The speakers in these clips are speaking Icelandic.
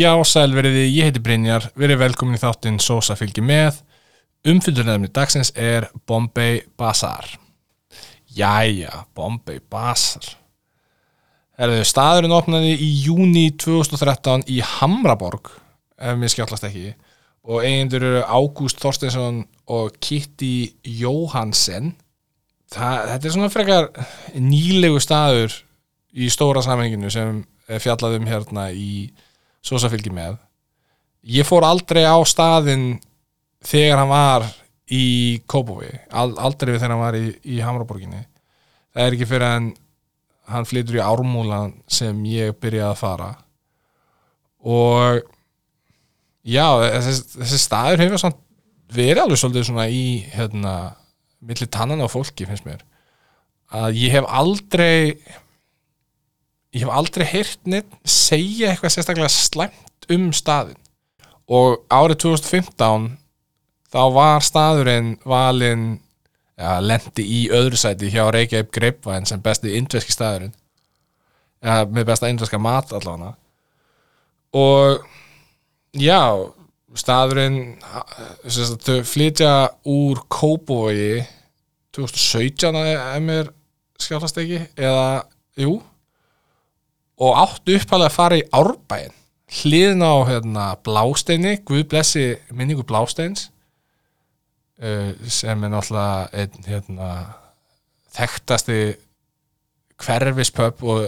Já, sæl veriði, ég heiti Brynjar, verið velkomin í þáttinn Sosa fylgir með. Umfyllunarefni dagsins er Bombay Bazaar. Jæja, Bombay Bazaar. Herðu, staðurinn opnaði í júni 2013 í Hamraborg, ef mér skjáttlast ekki, og eigendur eru Ágúst Þorsteinsson og Kitty Jóhansen. Þetta er svona frekar nýlegu staður í stóra samhenginu sem er fjallað um hérna í Sosa fylgir með. Ég fór aldrei á staðinn þegar hann var í Kópói, aldrei þegar hann var í, í Hamraborginni. Það er ekki fyrir en hann flytur í Ármúlan sem ég byrjaði að fara og já, þessi, þessi staður hefur samt verið alveg svolítið svona í hérna, millir tannan á fólki finnst mér að ég hef aldrei ég hef aldrei heyrt neitt segja eitthvað sérstaklega slæmt um staðin og árið 2015 þá var staðurinn valinn ja, lendi í öðru sæti hjá Reykjavík Greipvæn sem besti indveski staðurinn. Ja, með besta indveska mat allavega. Og já staðurinn þau flytja úr Kópói 2017 ef mér skjáttast ekki eða, jú og áttu uppalega að fara í árbæin hliðin á hérna, blásteini Guð blessi minningu blásteins uh, sem er náttúrulega einn hérna, þekktasti hverfispöp og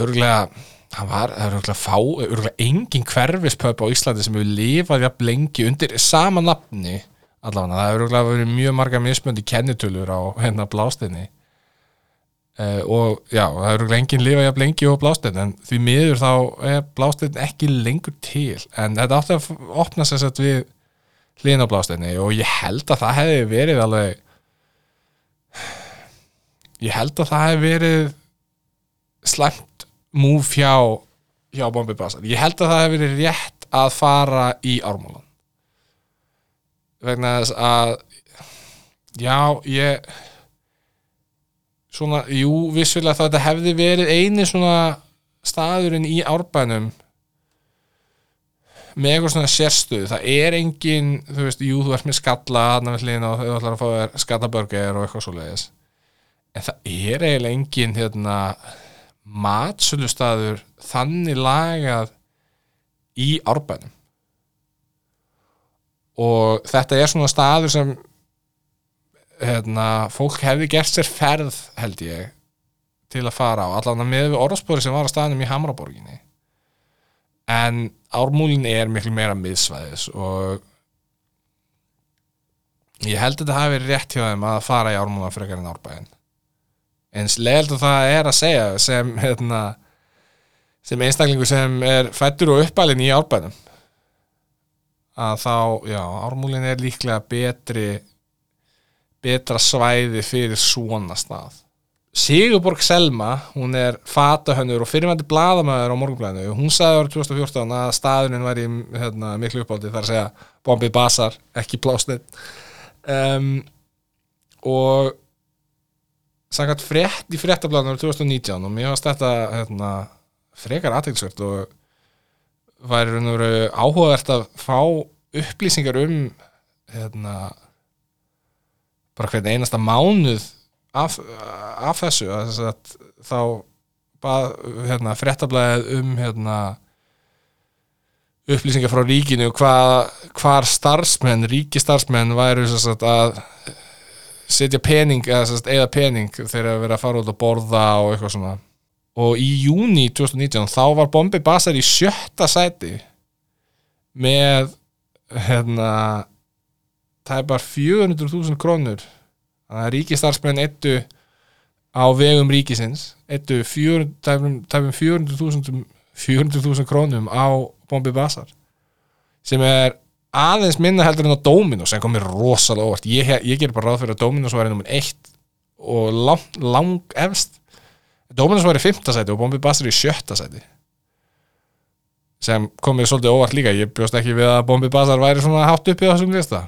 örgulega það var, örgulega fá örgulega engin hverfispöp á Íslandi sem hefur lifað jafn lengi undir sama nafni allavega, það hefur örgulega verið mjög marga mismöndi kennitölur á hérna blásteini Uh, og já, það eru lengið lifað jafn lengi og blásteinn en því miður þá er blásteinn ekki lengur til. En þetta átti að opna sér sett við hlýðin á blástinni og ég held að það hefði verið alveg ég held að það hefði verið slæmt múf hjá hjá Bombi Basar ég held að það hefði verið rétt að fara í ármólan. Vegna þess að já, ég svona, jú, vissulega þá þetta hefði verið eini svona staðurinn í árbænum með eitthvað svona sérstuð það er engin, þú veist, jú, þú ert með skalla hann með hlýðin og þú ætlar að fá þér skallabörger og eitthvað svo leiðis en það er eiginlega engin hérna, matsölustaður þannig lagað í árbænum. Og þetta er svona staður sem hérna, fólk hefði gert sér ferð held ég til að fara á, allan að með orðspóri sem var að staðnum í Hamraborginni. En ármúlin er miklu meira miðsvæðis og ég held að þetta hafi verið rétt hjá þeim að fara í ármúlan frekar en árbæðin eins leiðilegt að það er að segja sem hérna, sem einstaklingu sem er fættur og uppalinn í árbæðinum að þá, já, ármúlin er líklega betri betra svæði fyrir svona stað. Sigurborg Selma hún er fatahönnur og fyrirvændi bladamæður á morgunblæðinu, hún sagði árið 2014 að staðunin væri hérna, miklu uppáldi þar að segja bombið basar ekki plásnið um, og sangat frétt í fréttablaðinu árið 2019 og mér varst þetta hérna, frekar aðtilsvört og væri áhugavert að fá upplýsingar um hérna bara hvern einasta mánuð af, af þessu að, þá bað, hérna, frettablaðið um hérna, upplýsingar frá ríkinu hvað, hvar starfsmenn, ríkistarfsmenn væru sagt, að setja pening eða, pening þegar að vera að fara út að borða og eitthvað svona. Og í júni 2019 þá var Bombi Basar í sjötta sæti með hérna það er bara 400.000 krónur þannig að ríkistarsmenn ettu á vegum ríkisins ettu tæfum 400.000 400.000 krónum á Bombi Basar sem er aðeins minna heldur en á Dominos sem komir rosalega óvart ég, ég ger bara ráð fyrir að Dominos var í nummer 1 og lang, lang efst Dominos var í 5. sæti og Bombi Basar í 7. sæti sem komir svolítið óvart líka ég bjóst ekki við að Bombi Basar væri svona hátt upp í þessum lista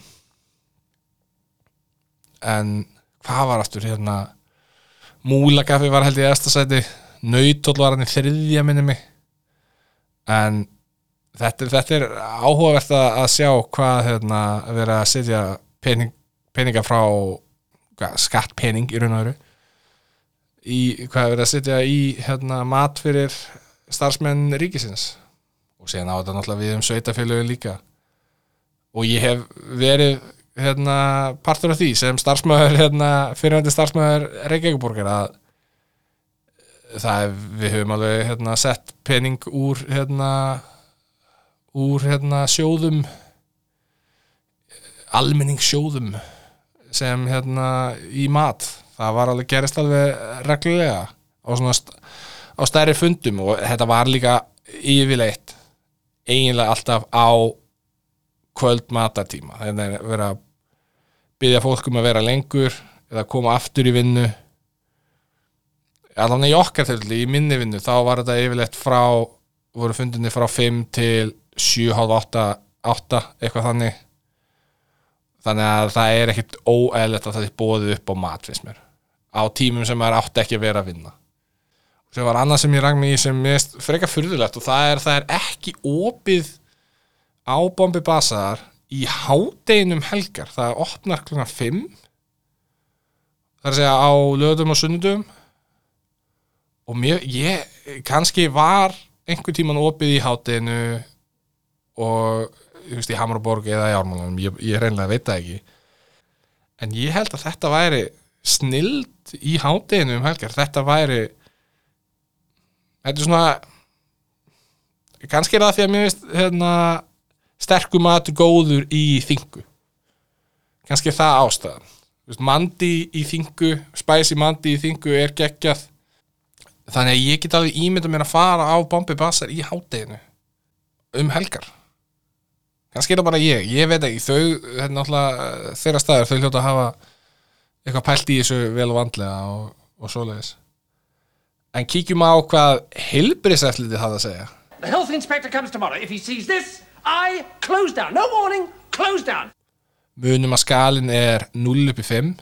en hvað var aftur? Hérna múlagaffi var held í eðstasæti nautóll var hann í þriðja minni mig. En þetta, þetta er áhugavert að, sjá hvað hérna, að vera að setja pening, peninga frá hvað, skattpening í raun og veru. Í hvað er verið að setja í hérna, mat fyrir starfsmenn ríkisins. Og síðan á þetta náttúrulega við um sveitafélögin líka. Og ég hef verið hérna, partur af því sem starfsmæður hérna, fyrirvændi starfsmæður Reykjavíkuborgar að það er, við höfum alveg hérna, sett pening úr hérna, úr hérna, sjóðum almenningssjóðum sem hérna í mat. Það var alveg gerist alveg reglulega á svona á stærri fundum og þetta var líka yfirleitt eiginlega alltaf á kvöld matartíma þannig að vera að byggja fólk um að vera lengur eða koma aftur í vinnu. Allan í okkar til í minni vinnu þá var þetta yfirleitt frá voru fundinni frá 5 til 7, 8, 8 eitthvað þannig. Þannig að það er ekkit óeðlegt að það er bóðið upp á mat finnst mér. Á tímum sem maður átti ekki að vera að vinna. Sem var annað sem ég rang mig í sem finnst frekar furðulegt og það er, það er ekki opið á Bombi Bazar í hádeinum helgar. Það opnar klukkan 5 það er að segja á lögðum og sunnudum og mér, ég kannski var einhver tíman opið í hádeginu og þú veist, í Hamraborg eða í Ármálunum, ég, ég reynlega veit það ekki. En ég held að þetta væri snild í hádeginu um helgar, þetta væri þetta er svona kannski er það því að mér veist hérna, sterkur matur góður í þingu kannski það ástæðan. Veist, mandi í þingu spæsi mandi í þingu er geggjað. Þannig að ég get alveg ímynda mér að fara á Bombi Bassar í hádeginu um helgar. Kannski er það bara ég, ég veit ekki þau, eh, þeirra staðar, þau hljóta að hafa eitthvað pælt í þessu vel og vandlega og, og svoleiðis. En kíkjum á hvað heilbriseflitið hafa að segja. The health inspector comes tomorrow. If he sees this, I close down. No warning, close down. munum að skalin er 0 upp í 5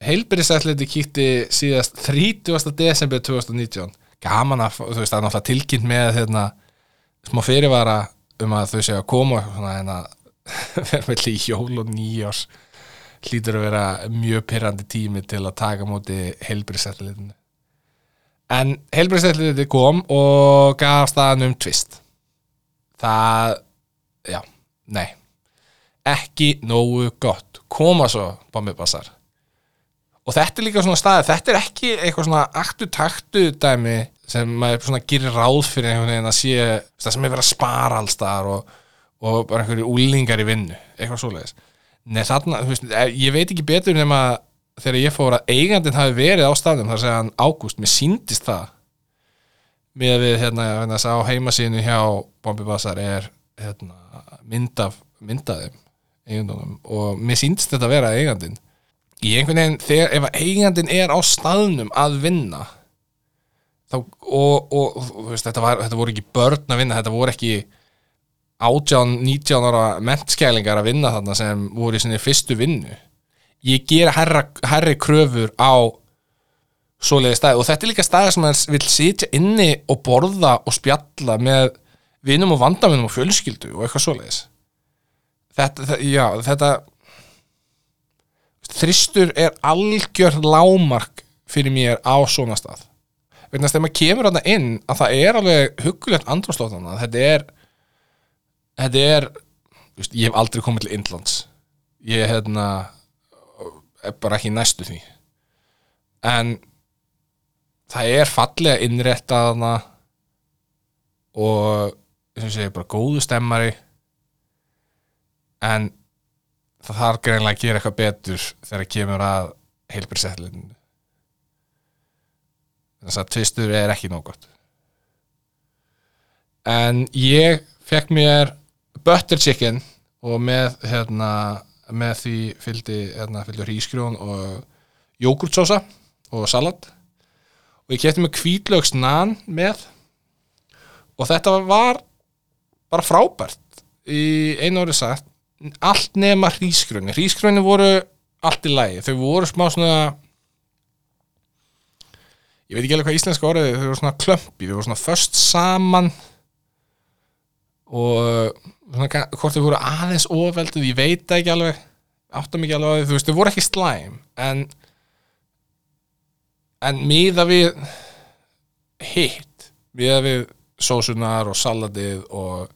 heilbyrðisætliti kíkti síðast 30. desember 2019 gaman að, þú veist, það er náttúrulega tilkynnt með hérna, smá fyrirvara um að þau séu að koma en að vera með í jól og nýjárs hlýtur að vera mjög pyrrandi tími til að taka móti heilbyrðisætlitinu en heilbyrðisætliti kom og gaf staðan um tvist. Það já, nei. Ekki nógu gott. Koma svo bombibassar og þetta er líka svona staði þetta er ekki eitthvað svona aktu taktu dæmi sem maður svona gerir ráð fyrir einhvern veginn að sé það sem er verið að spara alls staðar og, og bara einhverju úlingar í vinnu eitthvað svoleiðis. Nei, þarna, þú veist, ég veit ekki betur nema þegar ég fór að eigandinn hafi verið á staðnum þar segja hann ágúst, mér síndist það. Með að við hérna, hérna á heimasíðinu hjá Bombi Bassar er hérna, mynd af myndaðum eigandunum og mér síndist þetta að vera eigandinn. Í einhvern veginn, þegar ef að eigandinn er á staðnum að vinna þá, og, og, veist, þetta, var, þetta voru ekki börn að vinna, þetta voru ekki 18, 19 ára mentskælingar að vinna þarna sem voru í sinni fyrstu vinnu ég gera herra, herri kröfur á svoleiði staði og þetta er líka staði sem hann vil sitja inni og borða og spjalla með vinum og vandaminum og fjölskyldu og eitthvað svoleiðis. Þetta, þetta já, þetta þristur er algjör lámark fyrir mér á svona stað. Vegna þess að þegar maður kemur þarna inn að það er alveg huggulegt andrúrslóðana þetta er þetta er, ég hef aldrei komið til Indlands. Ég hérna er bara ekki næstu því. En það er fallega innréttaðana og eins og ég segi bara góðu stemmari. En það þarf greinlega að gera eitthvað betur þegar kemur að heilbyrðsetlinu þess að tvistur er ekki nóg gott. En ég fekk mér butter chicken og með hérna með því fylgdi, hérna, fylgdi hrísgrjón og jógurtsósa og salat. Og ég kefti með kvítlögs nan með. Og þetta var bara frábært. Í einu orðið sagt allt nema hrísgrjóni hrísgrjóni voru allt í lagi. Þau voru smá svona ég veit ekki alveg hvað íslenska orðið þau voru svona klömpi, þau voru svona först saman. Og svona, hvort þau voru aðeins ofvelduð, ég veit ekki alveg áttum ekki alveg á því, þú veist, þau voru ekki slæm en en miða við hitt, miða við sósunar og salatið og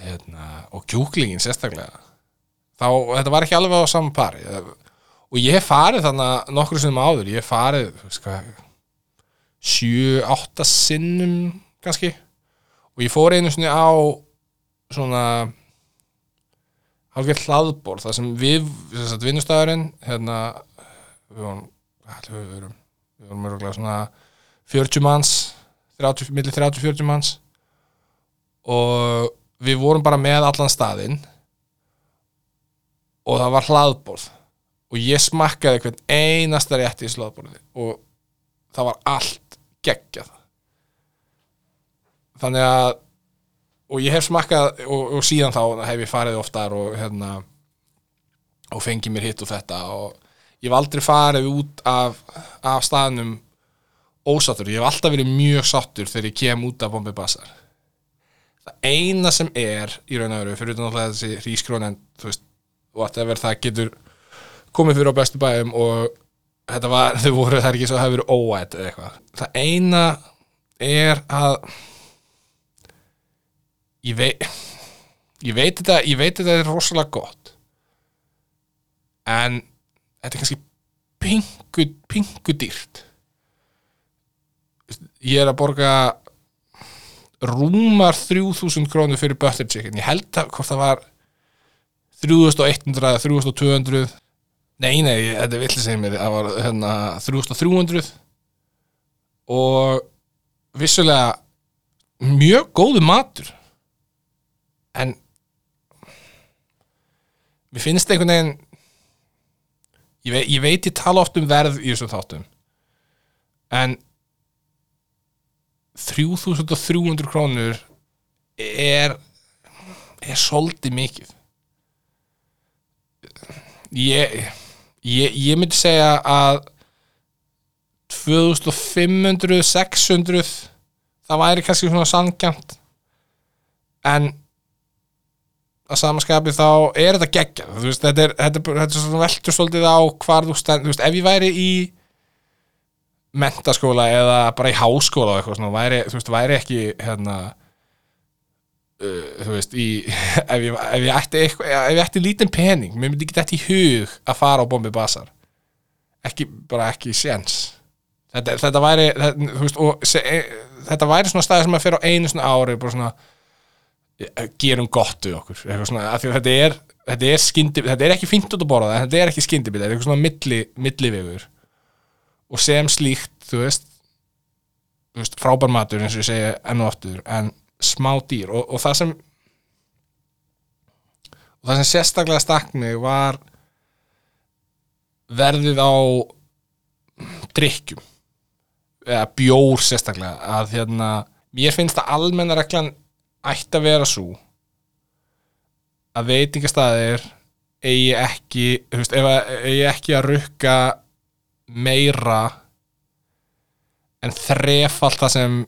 hérna, og kjúklingin sérstaklega þá, þetta var ekki alveg á saman pari. Og ég farið þannig nokkru sinnum áður, ég farið hvað, sjö, átta sinnum kannski og ég fór einu sinni á svona hálfgerð hlaðbor þar sem við, þess að vinnustæðurinn hérna við vorum, við vorum við vorum örgulega svona 40 manns 30, milli 30-40 manns. Og við vorum bara með allan staðinn. Og það var hlaðborð. Og ég smakkaði hvern einasta rétt í þessu hlaðborði. Og það var allt geggjað. Þannig að og ég hef smakkað og, og síðan þá hef ég farið oftar og hérna og fengið mér hitt og þetta. Og ég hef aldrei farið út af, af staðnum ósattur, ég hef alltaf verið mjög sattur þegar ég kem út af Bombay Bazaar það eina sem er í raun og veru, fyrir alltaf þessi rískrónen, þú veist, whatever það getur komið fyrir á bestu bæjum og þetta var, þau voru það er ekki svo að það hefur verið óætt eða eitthvað. Það eina er að ég veit ég veit þetta, ég veit þetta er rosalega gott. En þetta er kannski pingu, pingu dýrt. Ég er að borga rúmar 3000 krónur fyrir butter chicken. Ég held að hvort það var 3100 eða 3200 nei nei, þetta er villi segir mér. Það var hérna 3300 og vissulega mjög góðu matur en mér finnst einhvern veginn ég veit, ég veit ég tala oft um verð í þessum þáttum en 3300 krónur er er svolítið mikið. Ég, ég ég myndi segja að 2500 600 það væri kannski svona sangjant en að samaskapi þá er þetta geggja veist, þetta er, þetta, er- þetta er svona veltur svolítið á hvar þú stend, þú veist, ef ég væri í mentaskóla eða bara í háskóla og eitthvað svona, væri, þú veist, væri ekki hérna uh, þú veist, í ef ég, ef ég ætti eitthvað, ef ég ætti lítinn pening mér myndi ekki þetta í hug að fara á Bombi Basar ekki, bara ekki séns. Þetta, þetta væri, þetta, þú veist, og se, e, þetta væri svona staði sem að fyrir á einu svona ári bara svona gerum gott við okkur. Svona, þetta er þetta er, skyndi, þetta er ekki fínt út að borða það þetta er ekki skyndibita, þetta er eitthvað svona milli, millivegur. Og sem slíkt þú veist, veist frábær matur eins og ég segi enn og aftur en smá dýr. Og, og það sem og það sem sérstaklega stakk mig var verðið á drikkjum eða bjór sérstaklega að hérna, mér finnst að almenna reglan ætti að vera svo að veitingastæðir eigi ekki veist, eigi ekki að rukka meira en þrefalt það sem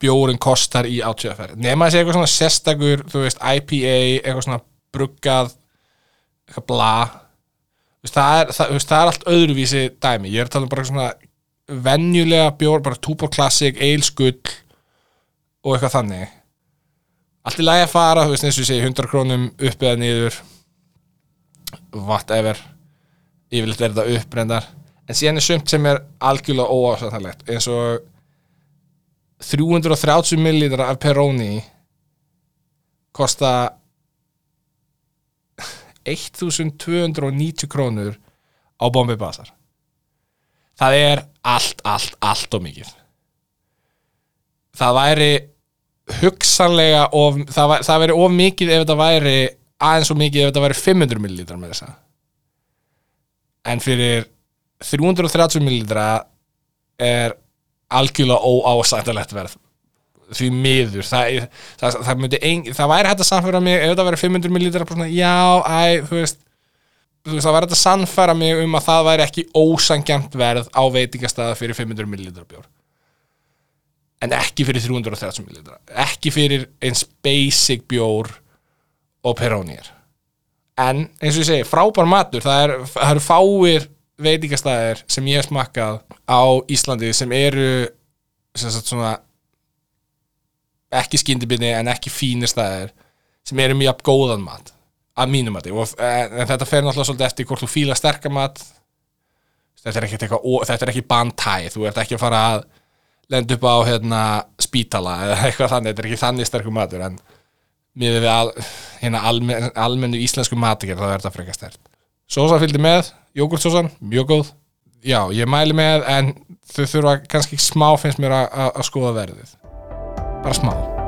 bjórin kostar í átjöðaferð nema þessi eitthvað svona sérstakur þú veist, IPA, eitthvað svona bruggað eitthvað bla. Veist, það, er, það, veist, það er allt öðruvísi dæmi, ég er að tala um bara svona venjulega bjór, bara Tuborg Classic, Ale Skull og eitthvað þannig allt í lagi að fara, þú veist, eins og ég segi 100 krónum upp eða niður whatever. Yfirleitt er þetta upprendar en síðan er sumt sem er algjörlega óásættanlegt eins og 330 millilitra af Peroni kosta 1290 krónur á Bombay Bazaar það er allt, allt, allt og mikið. Það væri hugsanlega of, það, væri, það væri of mikið ef þetta væri aðeins og mikið ef þetta væri 500 millilitrar með þessa. En fyrir 330 millilitra er algjörlega óásættalegt verð. Því miður það, það, það, ein, það væri hægt að samfæra mig ef þetta væri 500 millilitra já, æ, þú veist það væri hægt að sannfæra mig um að það væri ekki ósangjant verð á veitingastæða fyrir 500 millilitra bjór en ekki fyrir 330 millilitra. Ekki fyrir eins basic bjór og Peroni er en eins og ég segi, frábær matur. Það, er, eru fáir veitingastæðir sem ég hef smakkað á Íslandi sem eru sem sagt svona ekki skyndibinni en ekki fínir stæðir sem eru mjög góðan mat að mínum mati. Og, en, en þetta fer náttúrulega svolítið eftir hvort þú fíla sterka mat. Þetta er ekki, er ekki bantæ þú ert ekki að fara að lenda upp á hérna, spítala eða eitthvað þannig, þetta er ekki þannig sterkur matur en miður við al, hérna, almen, almennu íslensku matikir þá er þetta frekar stert Sósa fylgdi með, jógurtsósan, mjög góð. Já, ég mæli með en þau þurfa kannski smá finnst mér að skoða verðið. Bara smá